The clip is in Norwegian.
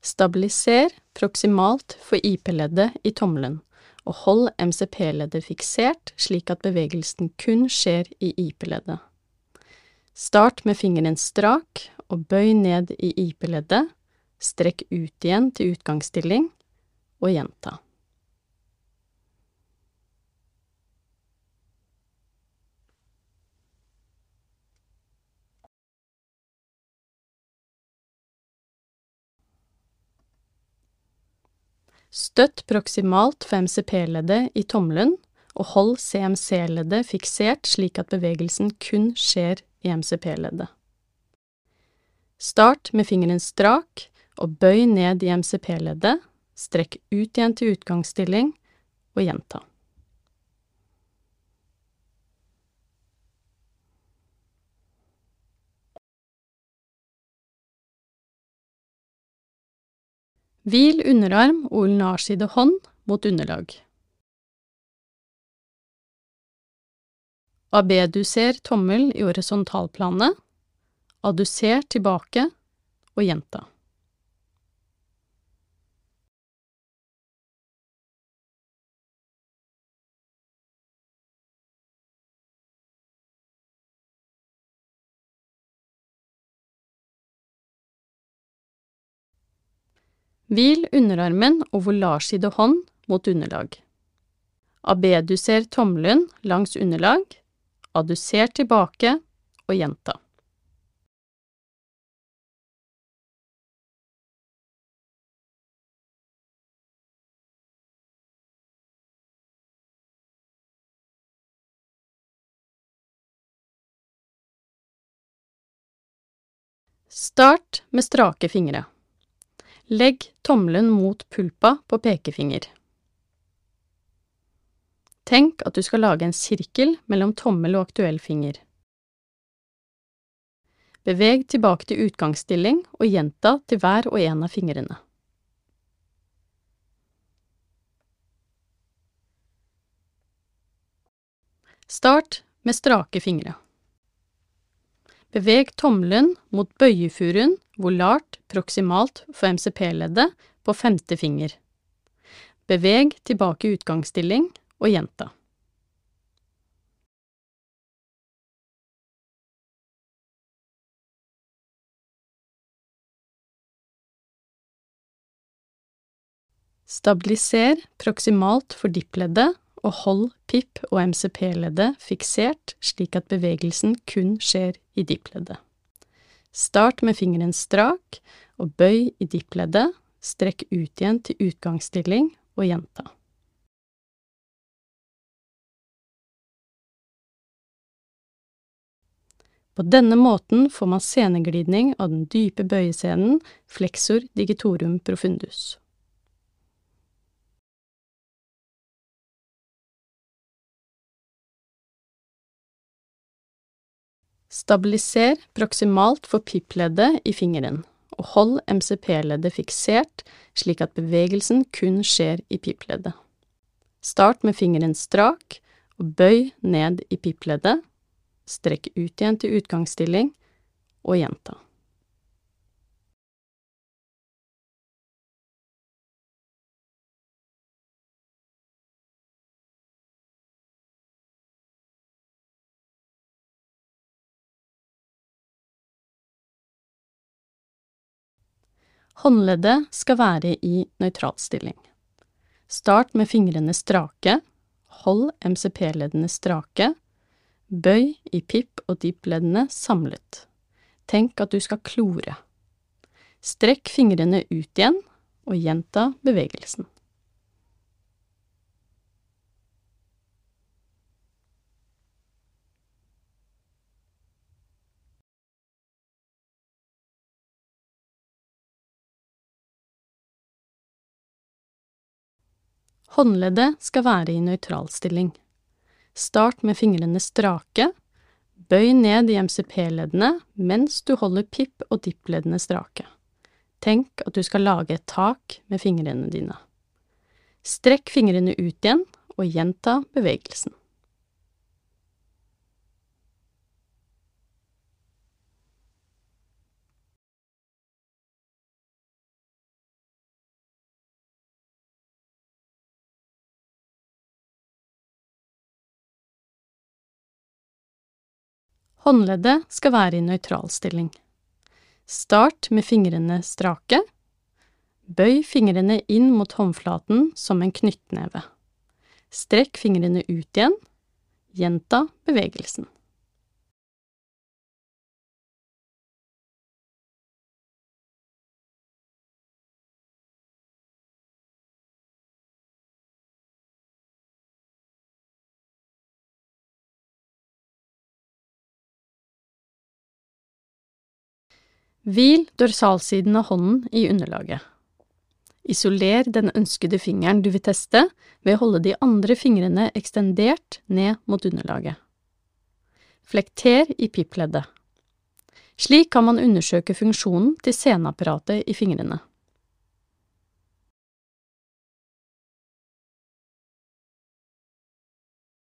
Stabiliser proksimalt for IP-leddet i tommelen, og hold MCP-leddet fiksert slik at bevegelsen kun skjer i IP-leddet. Start med fingeren strak og bøy ned i IP-leddet, strekk ut igjen til utgangsstilling, og gjenta. Støtt proksimalt for MCP-leddet i tommelen, og hold CMC-leddet fiksert slik at bevegelsen kun skjer i MCP-leddet. Start med fingeren strak og bøy ned i MCP-leddet, strekk ut igjen til utgangsstilling, og gjenta. Hvil underarm og ulnarside hånd mot underlag. Abeduser tommel i horisontalplanet, adduser tilbake og gjenta. Hvil underarmen og volarside hånd mot underlag. Abeduser tommelen langs underlag, adduser tilbake og gjenta. Start med strake fingre. Legg tommelen mot pulpa på pekefinger. Tenk at du skal lage en sirkel mellom tommel og aktuell finger. Beveg tilbake til utgangsstilling og gjenta til hver og en av fingrene. Start med strake fingre. Beveg tommelen mot bøyefuruen volart proksimalt for MCP-leddet på femte finger. Beveg tilbake utgangsstilling og gjenta. Stabiliser proksimalt for dippleddet og hold PIP og MCP-leddet fiksert slik at bevegelsen kun skjer i dippleddet. Start med fingeren strak og bøy i dippleddet, strekk ut igjen til utgangsstilling og gjenta. På denne måten får man seneglidning av den dype bøyescenen flexor digitorum profundus. Stabiliser proksimalt for pip-leddet i fingeren, og hold MCP-leddet fiksert slik at bevegelsen kun skjer i pip-leddet. Start med fingeren strak og bøy ned i pip-leddet, strekk ut igjen til utgangsstilling og gjenta. Håndleddet skal være i nøytralstilling. Start med fingrene strake, hold MCP-leddene strake, bøy i pip- og dip-leddene samlet. Tenk at du skal klore. Strekk fingrene ut igjen, og gjenta bevegelsen. Håndleddet skal være i nøytralstilling. Start med fingrene strake, bøy ned i MCP-leddene mens du holder pip- og dipp-leddene strake. Tenk at du skal lage et tak med fingrene dine. Strekk fingrene ut igjen og gjenta bevegelsen. Håndleddet skal være i nøytralstilling. Start med fingrene strake. Bøy fingrene inn mot håndflaten som en knyttneve. Strekk fingrene ut igjen. Gjenta bevegelsen. Hvil dorsalsiden av hånden i underlaget. Isoler den ønskede fingeren du vil teste ved å holde de andre fingrene ekstendert ned mot underlaget. Flekter i pippleddet. Slik kan man undersøke funksjonen til seneapparatet i fingrene.